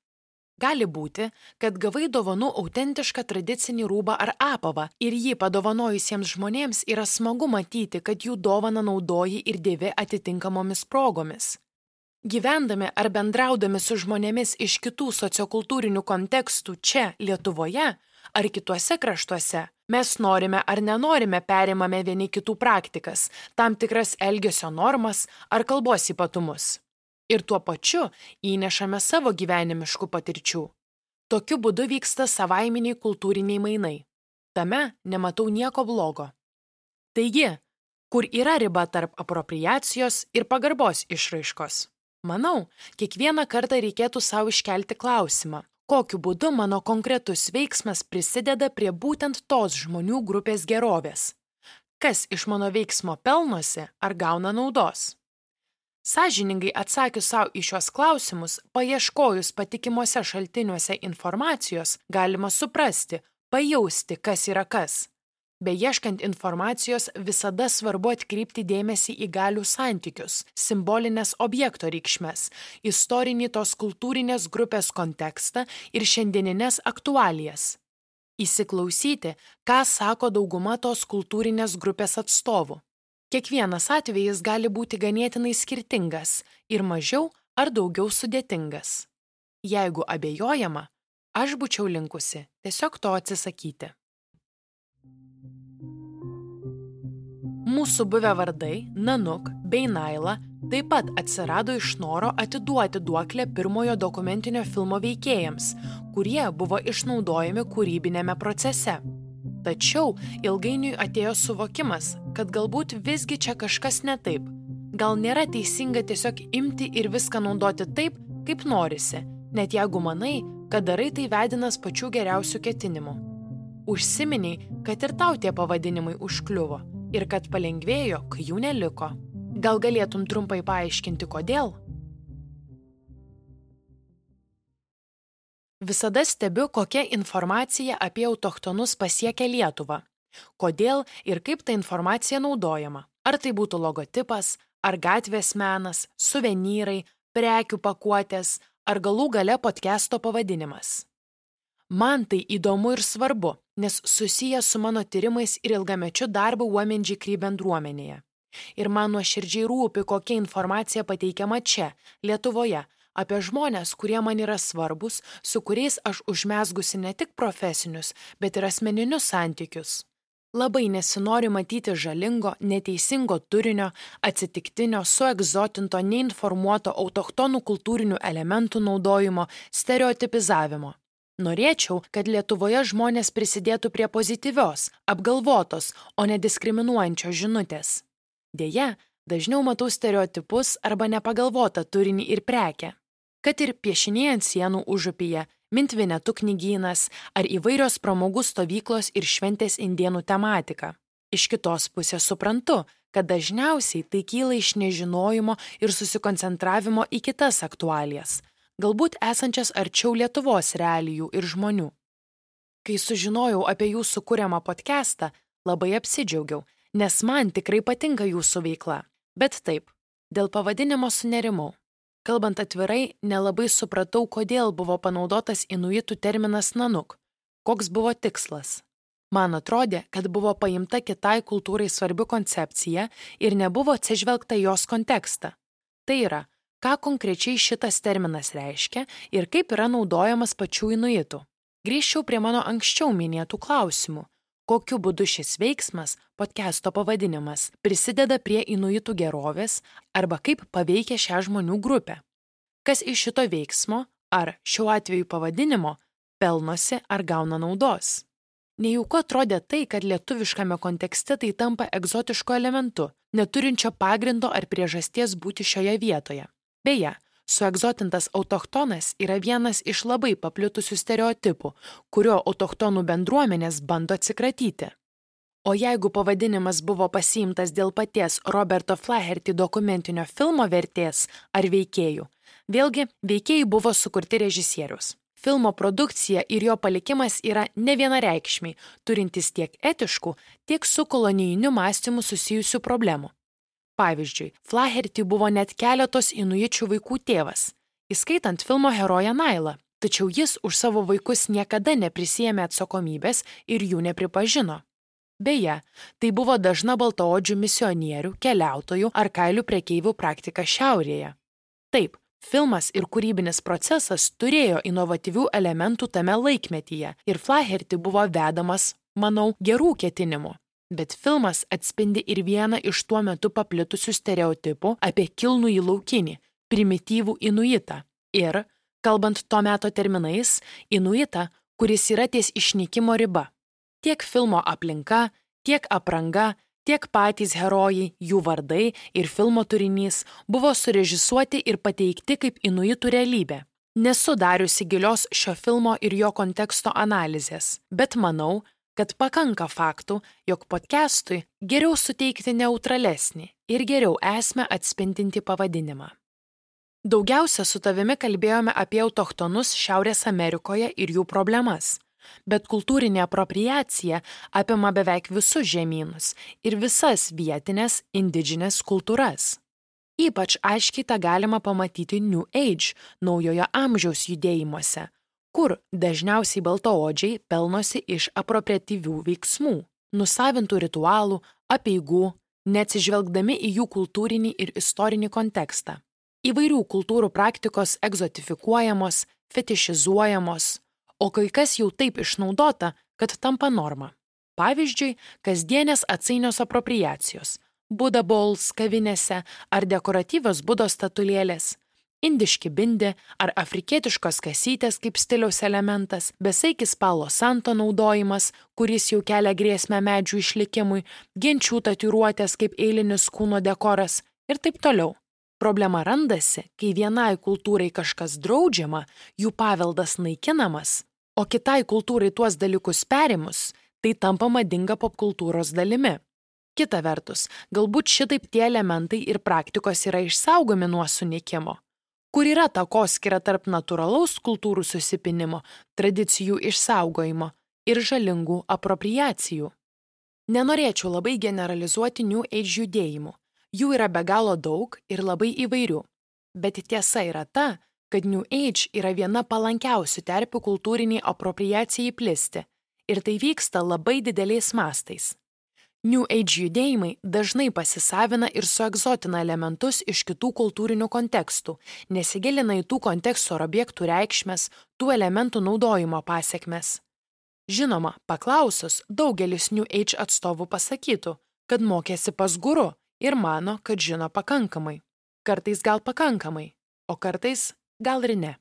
Gali būti, kad gavai dovanų autentišką tradicinį rūbą ar apavą ir jį padovanojusiems žmonėms yra smagu matyti, kad jų dovaną naudoji ir dėvi atitinkamomis progomis. Gyvendami ar bendraudami su žmonėmis iš kitų sociokultūrinių kontekstų čia, Lietuvoje ar kituose kraštuose, mes norime ar nenorime perimame vieni kitų praktikas, tam tikras elgesio normas ar kalbos ypatumus ir tuo pačiu įnešame savo gyvenimiškų patirčių. Tokiu būdu vyksta savaiminiai kultūriniai mainai. Tame nematau nieko blogo. Taigi, kur yra riba tarp apropriacijos ir pagarbos išraiškos? Manau, kiekvieną kartą reikėtų savo iškelti klausimą, kokiu būdu mano konkretus veiksmas prisideda prie būtent tos žmonių grupės gerovės. Kas iš mano veiksmo pelnosi ar gauna naudos? Sąžiningai atsakius savo į šios klausimus, paieškojus patikimuose šaltiniuose informacijos, galima suprasti, pajausti, kas yra kas. Beieškant informacijos visada svarbu atkreipti dėmesį į galių santykius, simbolinės objekto reikšmės, istorinį tos kultūrinės grupės kontekstą ir šiandieninės aktualijas. Įsiklausyti, ką sako dauguma tos kultūrinės grupės atstovų. Kiekvienas atvejis gali būti ganėtinai skirtingas ir mažiau ar daugiau sudėtingas. Jeigu abejojama, aš būčiau linkusi tiesiog to atsisakyti. Mūsų buvę vardai Nanuk bei Naila taip pat atsirado iš noro atiduoti duoklę pirmojo dokumentinio filmo veikėjams, kurie buvo išnaudojami kūrybinėme procese. Tačiau ilgainiui atėjo suvokimas, kad galbūt visgi čia kažkas ne taip. Gal nėra teisinga tiesiog imti ir viską naudoti taip, kaip norisi, net jeigu manai, kad darai tai vedinas pačių geriausių ketinimų. Užsiminiai, kad ir tau tie pavadinimai užkliuvo ir kad palengvėjo, kai jų neliko. Gal galėtum trumpai paaiškinti, kodėl? Visada stebiu, kokia informacija apie autochtonus pasiekia Lietuvą. Kodėl ir kaip ta informacija naudojama. Ar tai būtų logotipas, ar gatvės menas, suvenyrai, prekių pakuotės, ar galų gale podcast'o pavadinimas. Man tai įdomu ir svarbu, nes susiję su mano tyrimais ir ilgamečiu darbu Womenji Kry bendruomenėje. Ir man nuoširdžiai rūpi, kokia informacija pateikiama čia, Lietuvoje, apie žmonės, kurie man yra svarbus, su kuriais aš užmesgusi ne tik profesinius, bet ir asmeninius santykius. Labai nesinori matyti žalingo, neteisingo turinio, atsitiktinio, suegzotinto, neinformuoto autochtonų kultūrinių elementų naudojimo, stereotipizavimo. Norėčiau, kad Lietuvoje žmonės prisidėtų prie pozityvios, apgalvotos, o ne diskriminuojančios žinutės. Deja, dažniau matau stereotipus arba nepagalvotą turinį ir prekę kad ir piešiniai ant sienų užupyje, mintvinetų knygynas ar įvairios pramogų stovyklos ir šventės indienų tematika. Iš kitos pusės suprantu, kad dažniausiai tai kyla iš nežinojimo ir susikoncentravimo į kitas aktualijas, galbūt esančias arčiau Lietuvos realijų ir žmonių. Kai sužinojau apie jūsų kuriamą podcastą, labai apsidžiaugiau, nes man tikrai patinka jūsų veikla. Bet taip, dėl pavadinimo sunerimau. Kalbant atvirai, nelabai supratau, kodėl buvo panaudotas inuitų terminas nanuk, koks buvo tikslas. Man atrodė, kad buvo paimta kitai kultūrai svarbi koncepcija ir nebuvo atsižvelgta jos kontekstą. Tai yra, ką konkrečiai šitas terminas reiškia ir kaip yra naudojamas pačių inuitų. grįžčiau prie mano anksčiau minėtų klausimų. Kokiu būdu šis veiksmas, podcast'o pavadinimas, prisideda prie inuitų gerovės arba kaip paveikia šią žmonių grupę? Kas iš šito veiksmo, ar šiuo atveju pavadinimo, pelnosi ar gauna naudos? Nejauku atrodė tai, kad lietuviškame kontekste tai tampa egzotišku elementu, neturinčio pagrindo ar priežasties būti šioje vietoje. Beje, suegzotintas autochtonas yra vienas iš labai paplitusių stereotipų, kurio autochtonų bendruomenės bando atsikratyti. O jeigu pavadinimas buvo pasiimtas dėl paties Roberto Flaherty dokumentinio filmo vertės ar veikėjų, vėlgi veikėjai buvo sukurti režisierius. Filmo produkcija ir jo palikimas yra ne vienareikšmiai, turintis tiek etiškų, tiek su kolonijiniu mąstymu susijusių problemų. Pavyzdžiui, Flaherty buvo net keletos inuičių vaikų tėvas, įskaitant filmo heroją Nailą, tačiau jis už savo vaikus niekada neprisėmė atsakomybės ir jų nepripažino. Beje, tai buvo dažna baltaodžių misionierių, keliautojų ar kailių prekeivių praktika šiaurėje. Taip, Filmas ir kūrybinis procesas turėjo inovatyvių elementų tame laikmetyje ir Flaherty buvo vedamas, manau, gerų ketinimų. Bet filmas atspindi ir vieną iš tuo metu paplitusių stereotipų apie kilnų į laukinį, primityvų inuitą. Ir, kalbant to meto terminais, inuitą, kuris yra ties išnykimo riba. Tiek filmo aplinka, tiek apranga, Tiek patys herojai, jų vardai ir filmo turinys buvo surežisuoti ir pateikti kaip inuitų realybė. Nesu dariusi gilios šio filmo ir jo konteksto analizės, bet manau, kad pakanka faktų, jog podcastui geriau suteikti neutralesnį ir geriau esmę atspindinti pavadinimą. Daugiausia su tavimi kalbėjome apie autochtonus Šiaurės Amerikoje ir jų problemas bet kultūrinė apropriacija apima beveik visus žemynus ir visas vietinės indigenės kultūras. Ypač aiškiai tą galima pamatyti New Age, naujojo amžiaus judėjimuose, kur dažniausiai baltaodžiai pelnosi iš apropriatyvių veiksmų, nusavintų ritualų, apieigų, neatsižvelgdami į jų kultūrinį ir istorinį kontekstą. Įvairių kultūrų praktikos egzotifikuojamos, fetišizuojamos, o kai kas jau taip išnaudota, kad tampa norma. Pavyzdžiui, kasdienės atsainios apropriacijos - Buda bowls kavinėse ar dekoratyvios Budos statulėlės, indiški bindi ar afrikietiškos kasytės kaip stiliaus elementas, besaikis palo santo naudojimas, kuris jau kelia grėsmę medžių išlikimui, genčių tatiruotės kaip eilinis kūno dekoras ir taip toliau. Problema randasi, kai vienai kultūrai kažkas draudžiama, jų paveldas naikinamas, o kitai kultūrai tuos dalykus perimus, tai tampa madinga popkultūros dalimi. Kita vertus, galbūt šitaip tie elementai ir praktikos yra išsaugomi nuo sunikimo. Kur yra takoskira tarp natūralaus kultūrų susipinimo, tradicijų išsaugojimo ir žalingų apropriacijų? Nenorėčiau labai generalizuoti New Age judėjimų Jų yra be galo daug ir labai įvairių. Bet tiesa yra ta, kad New Age yra viena palankiausių terpių kultūriniai apropriacijai plisti ir tai vyksta labai dideliais mastais. New Age judėjimai dažnai pasisavina ir suegzotina elementus iš kitų kultūrinių kontekstų, nesigilina į tų kontekstų ar objektų reikšmės, tų elementų naudojimo pasiekmes. Žinoma, paklausus, daugelis New Age atstovų pasakytų, kad mokėsi pas guru ir mano, kad žino pakankamai. Kartais gal pakankamai, o kartais gal ir ne.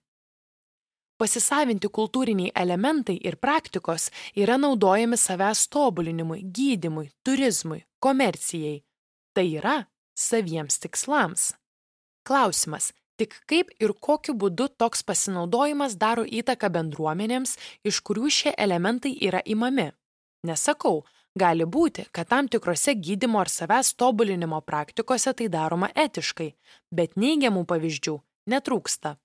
Pasisavinti kultūriniai elementai ir praktikos yra naudojami savęs tobulinimui, gydimui, turizmui, komercijai. Tai yra saviems tikslams. Klausimas, tik kaip ir kokiu būdu toks pasinaudojimas daro įtaką bendruomenėms, iš kurių šie elementai yra imami. Nesakau, Gali būti, kad tam tikrose gydimo ar savęs tobulinimo praktikose tai daroma etiškai, bet neigiamų pavyzdžių netrūksta.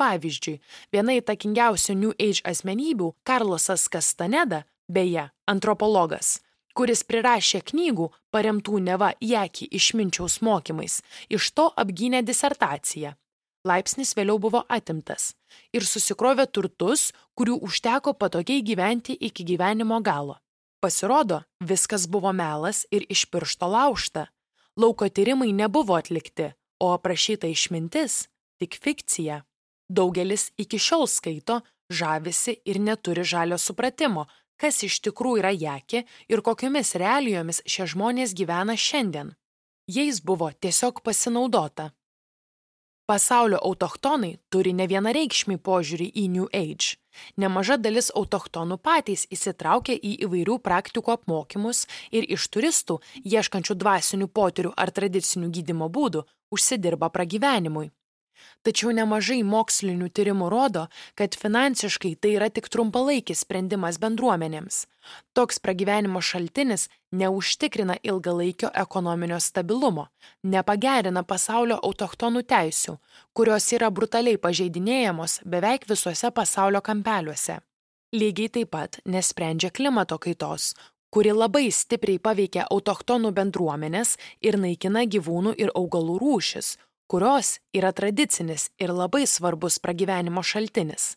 Pavyzdžiui, viena įtakingiausių New Age asmenybių, Karlosas Kastaneda, beje, antropologas, kuris prirašė knygų paremtų neva Jeki išminčiaus mokymais, iš to apgynė disertaciją. Laipsnis vėliau buvo atimtas ir susikrovė turtus, kurių užteko patogiai gyventi iki gyvenimo galo. Pasirodo, viskas buvo melas ir iš piršto laužta. Lauko tyrimai nebuvo atlikti, o aprašyta išmintis - tik fikcija. Daugelis iki šiol skaito, žavisi ir neturi žalio supratimo, kas iš tikrųjų yra jaki ir kokiomis realijomis šie žmonės gyvena šiandien. Jais buvo tiesiog pasinaudota. Pasaulio autochtonai turi ne vienareikšmį požiūrį į New Age. Nemaža dalis autochtonų patys įsitraukia į įvairių praktikų apmokymus ir iš turistų, ieškančių dvasinių potyrių ar tradicinių gydimo būdų, užsidirba pragyvenimui. Tačiau nemažai mokslinių tyrimų rodo, kad finansiškai tai yra tik trumpalaikis sprendimas bendruomenėms. Toks pragyvenimo šaltinis neužtikrina ilgalaikio ekonominio stabilumo, nepagerina pasaulio autochtonų teisių, kurios yra brutaliai pažeidinėjamos beveik visuose pasaulio kampeliuose. Lygiai taip pat nesprendžia klimato kaitos, kuri labai stipriai paveikia autochtonų bendruomenės ir naikina gyvūnų ir augalų rūšis, kurios yra tradicinis ir labai svarbus pragyvenimo šaltinis.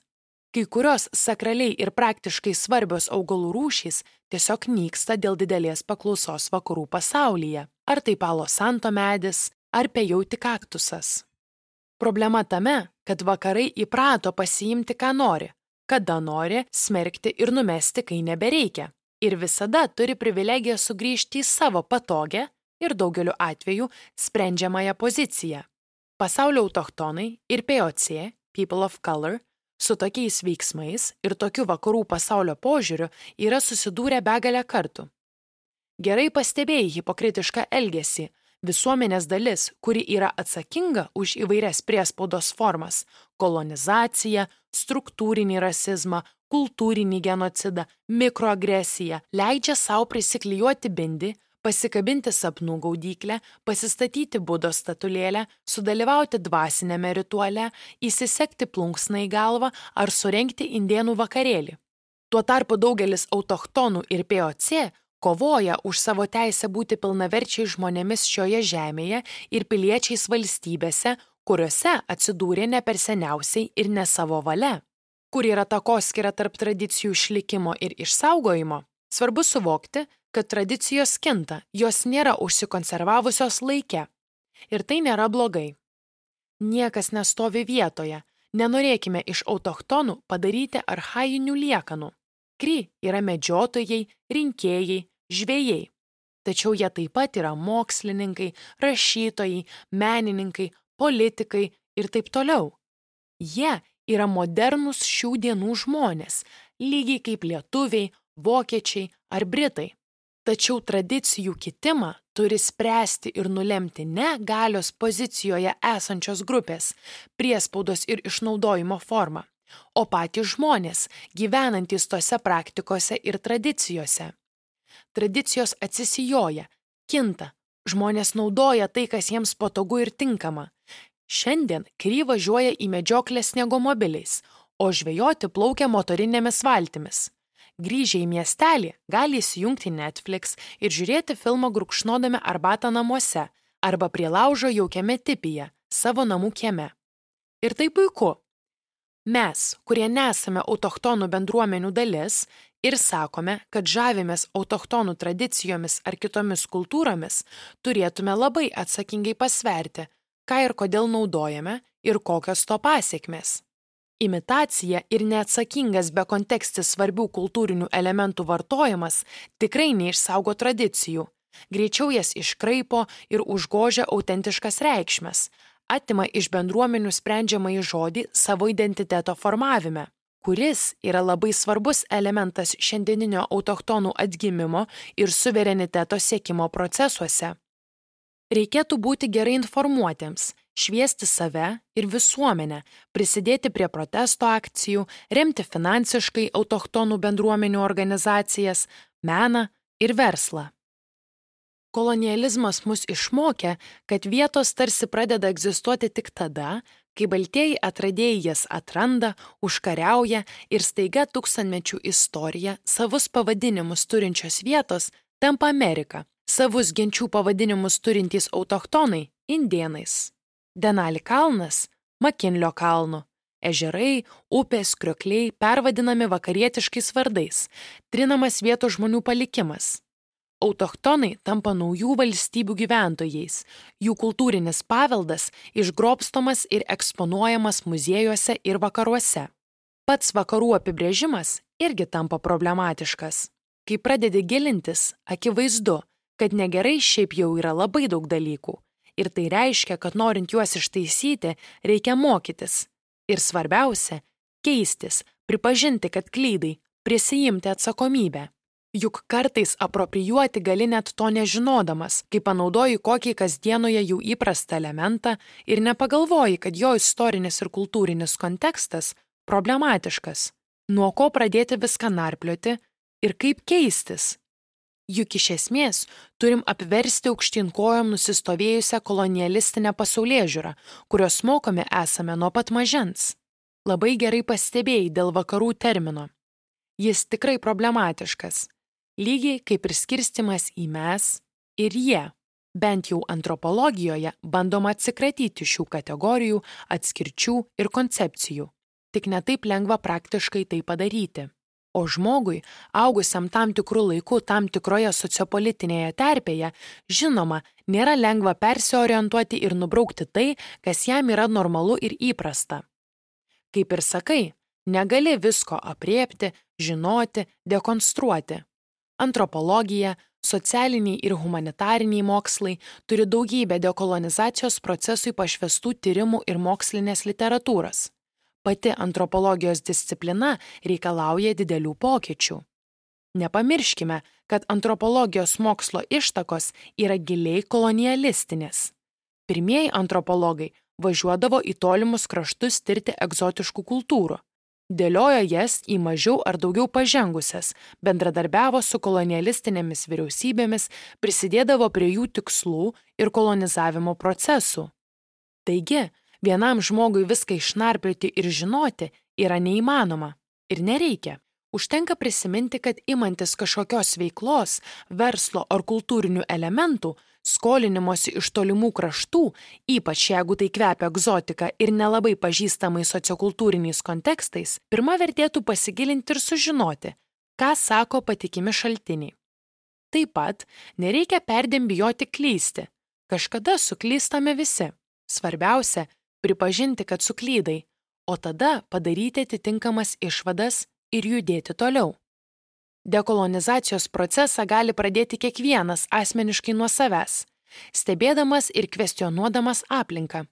Kai kurios sakraliai ir praktiškai svarbios augalų rūšys tiesiog nyksta dėl didelės paklausos vakarų pasaulyje, ar tai palo santo medis, ar pejauti kaktusas. Problema tame, kad vakarai įprato pasiimti, ką nori, kada nori, smerkti ir numesti, kai nebereikia. Ir visada turi privilegiją sugrįžti į savo patogią ir daugeliu atveju sprendžiamąją poziciją. Pasaulio autochtonai ir POC, People of Color, su tokiais veiksmais ir tokiu vakarų pasaulio požiūriu yra susidūrę begalę kartų. Gerai pastebėjai hipokritišką elgesį, visuomenės dalis, kuri yra atsakinga už įvairias priespaudos formas - kolonizaciją, struktūrinį rasizmą, kultūrinį genocidą, mikroagresiją, leidžia savo prisiklijuoti bindi, pasikabinti sapnų gaudyklę, pasistatyti būdo statulėlę, sudalyvauti dvasinėme rituale, įsisekti plunksną į galvą ar surenkti indienų vakarėlį. Tuo tarpu daugelis autochtonų ir POC kovoja už savo teisę būti pilnaverčiai žmonėmis šioje žemėje ir piliečiais valstybėse, kuriuose atsidūrė ne per seniausiai ir ne savo valia. Kur yra takoskira tarp tradicijų išlikimo ir išsaugojimo, svarbu suvokti, kad tradicijos kinta, jos nėra užsikonservavusios laike. Ir tai nėra blogai. Niekas nestovi vietoje, nenorėkime iš autochtonų padaryti arhainių liekanų. Kry yra medžiotojai, rinkėjai, žvėjai. Tačiau jie taip pat yra mokslininkai, rašytojai, menininkai, politikai ir taip toliau. Jie yra modernus šių dienų žmonės, lygiai kaip lietuviai, vokiečiai ar britai. Tačiau tradicijų kitimą turi spręsti ir nulemti ne galios pozicijoje esančios grupės, priespaudos ir išnaudojimo forma, o patys žmonės, gyvenantys tose praktikose ir tradicijose. Tradicijos atsisijoja, kinta, žmonės naudoja tai, kas jiems patogu ir tinkama. Šiandien kry važiuoja į medžioklę sniegomobiliais, o žvejoti plaukia motorinėmis valtimis. Grįžę į miestelį gali įsijungti Netflix ir žiūrėti filmą grūkšnodami arbatą namuose arba prie laužo jaukiame tipyje, savo namų kieme. Ir tai puiku. Mes, kurie nesame autochtonų bendruomenių dalis ir sakome, kad žavimės autochtonų tradicijomis ar kitomis kultūromis, turėtume labai atsakingai pasverti, ką ir kodėl naudojame ir kokios to pasiekmes. Imitacija ir neatsakingas be kontekstis svarbių kultūrinių elementų vartojimas tikrai neišsaugo tradicijų. Greičiau jas iškraipo ir užgožia autentiškas reikšmes, atima iš bendruomenių sprendžiamą į žodį savo identiteto formavime, kuris yra labai svarbus elementas šiandieninio autochtonų atgimimo ir suvereniteto siekimo procesuose. Reikėtų būti gerai informuotiems šviesti save ir visuomenę, prisidėti prie protesto akcijų, remti finansiškai autochtonų bendruomenių organizacijas, meną ir verslą. Kolonializmas mus išmokė, kad vietos tarsi pradeda egzistuoti tik tada, kai baltieji atradėjai jas atranda, užkariauja ir staiga tūkstantmečių istorija savus pavadinimus turinčios vietos tampa Amerika, savus genčių pavadinimus turintys autochtonai - indienais. Denali kalnas - Makinlio kalnu. Ežerai, upės, kriokliai pervadinami vakarietiškais vardais, trinamas vietos žmonių palikimas. Autochtonai tampa naujų valstybių gyventojais, jų kultūrinis paveldas išgrobstomas ir eksponuojamas muziejuose ir vakaruose. Pats vakarų apibrėžimas irgi tampa problematiškas. Kai pradedi gilintis, akivaizdu, kad negerai šiaip jau yra labai daug dalykų. Ir tai reiškia, kad norint juos ištaisyti, reikia mokytis. Ir svarbiausia - keistis, pripažinti, kad klydai, prisijimti atsakomybę. Juk kartais aproprijuoti gali net to nežinodamas, kai panaudoji kokį kasdienoje jau įprastą elementą ir nepagalvoji, kad jo istorinis ir kultūrinis kontekstas problematiškas. Nuo ko pradėti viską narplioti ir kaip keistis. Juk iš esmės turim apversti aukštinkojom nusistovėjusią kolonialistinę pasaulyje žiūrą, kurios mokomi esame nuo pat mažens. Labai gerai pastebėjai dėl vakarų termino. Jis tikrai problematiškas lygiai kaip ir skirstimas į mes ir jie. Bent jau antropologijoje bandoma atsikratyti šių kategorijų, atskirčių ir koncepcijų. Tik netaip lengva praktiškai tai padaryti. O žmogui, augusiam tam tikrų laikų tam tikroje sociopolitinėje terpėje, žinoma, nėra lengva persiorientuoti ir nubraukti tai, kas jam yra normalu ir įprasta. Kaip ir sakai, negali visko apriepti, žinoti, dekonstruoti. Antropologija, socialiniai ir humanitariniai mokslai turi daugybę dekolonizacijos procesui pašvestų tyrimų ir mokslinės literatūros. Pati antropologijos disciplina reikalauja didelių pokyčių. Nepamirškime, kad antropologijos mokslo ištakos yra giliai kolonialistinės. Pirmieji antropologai važiuodavo į tolimus kraštus tirti egzotiškų kultūrų, dėliojo jas į mažiau ar daugiau pažengusias, bendradarbiavo su kolonialistinėmis vyriausybėmis, prisidėdavo prie jų tikslų ir kolonizavimo procesų. Taigi, vienam žmogui viską išnarplioti ir žinoti yra neįmanoma ir nereikia. Užtenka prisiminti, kad imantis kažkokios veiklos, verslo ar kultūrinių elementų skolinimosi iš tolimų kraštų, ypač jeigu tai kvepia egzotika ir nelabai pažįstamais sociokultūriniais kontekstais, pirmą vertėtų pasigilinti ir sužinoti, ką sako patikimi šaltiniai. Taip pat nereikia perdėm bijoti klysti. Kažkada suklystame visi. Svarbiausia - pripažinti, kad suklydai, o tada padaryti atitinkamas išvadas ir judėti toliau. Dekolonizacijos procesą gali pradėti kiekvienas asmeniškai nuo savęs, stebėdamas ir kvestionuodamas aplinką.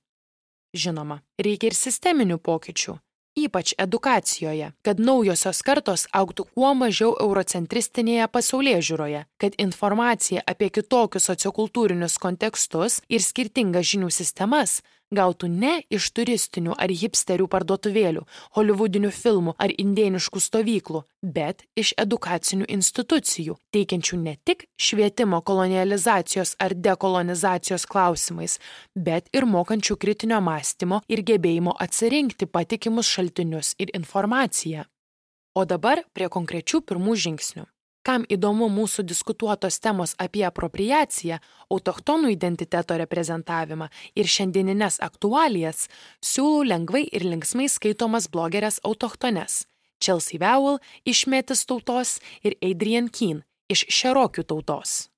Žinoma, reikia ir sisteminių pokyčių, ypač edukacijoje, kad naujosios kartos auktų kuo mažiau eurocentristinėje pasaulyje žiūroje, kad informacija apie kitokius sociokultūrinius kontekstus ir skirtingas žinių sistemas gautų ne iš turistinių ar hipsterių parduotuvėlių, holivudinių filmų ar indieniškų stovyklų, bet iš edukacinių institucijų, teikiančių ne tik švietimo kolonializacijos ar dekolonizacijos klausimais, bet ir mokančių kritinio mąstymo ir gebėjimo atsirinkti patikimus šaltinius ir informaciją. O dabar prie konkrečių pirmų žingsnių. Kam įdomu mūsų diskutuotos temos apie apropriaciją, autochtonų identiteto reprezentavimą ir šiandieninės aktualijas, siūlau lengvai ir linksmai skaitomas blogerės autochtones - Chelsea Vowell iš Metis tautos ir Adrian Keen iš Šerokių tautos.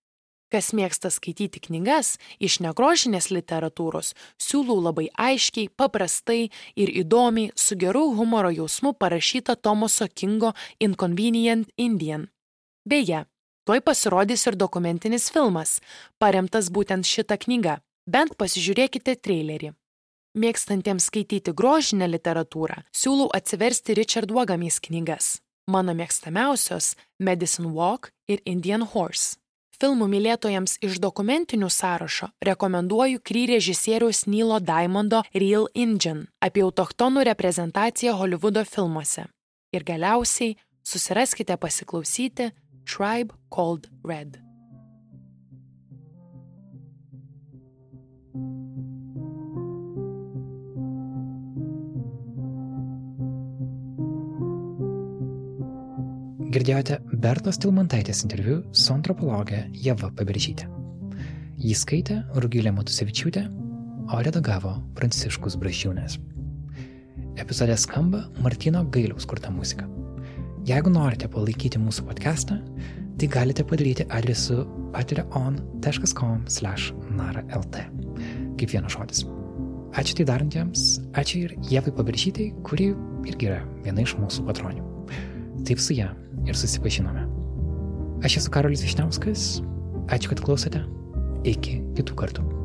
Kas mėgsta skaityti knygas iš negrožinės literatūros, siūlau labai aiškiai, paprastai ir įdomiai su geru humoro jausmu parašytą Tomaso Kingo Inconvenient Indian Beje, tuoj pasirodys ir dokumentinis filmas, paremtas būtent šitą knygą, bent pasižiūrėkite trailerį. Mėgstantiems skaityti grožinę literatūrą, siūlau atsiversti Richard Wagamys knygas. Mano mėgstamiausios - Medicine Walk ir Indian Horse. Filmų mylėtojams iš dokumentinių sąrašo rekomenduoju kry režisieriaus Nilo Diamondo Real Engine apie autochtonų reprezentaciją Hollywoodo filmuose. Ir galiausiai susiraskite pasiklausyti Tribe Called Red. Girdėjote Bertos Tilmantaitės interviu su antropologė Jeva Pabiržytė. Jį skaitė Rugilė Matusevičiūtė, o redagavo Pranciškus Brašiūnės. Epizode skamba Martino Gailiaus kurta muzika. Jeigu norite palaikyti mūsų podcastą, tai galite padaryti adresu patreon.com/naralt. Kaip vienas žodis. Ačiū tai darantiems, ačiū ir Jevai Pabiržytai, kuri irgi yra viena iš mūsų patronių. Taip su ją ir susipažinome. Aš esu Karolis Višniauskas, ačiū, kad klausote, iki kitų kartų.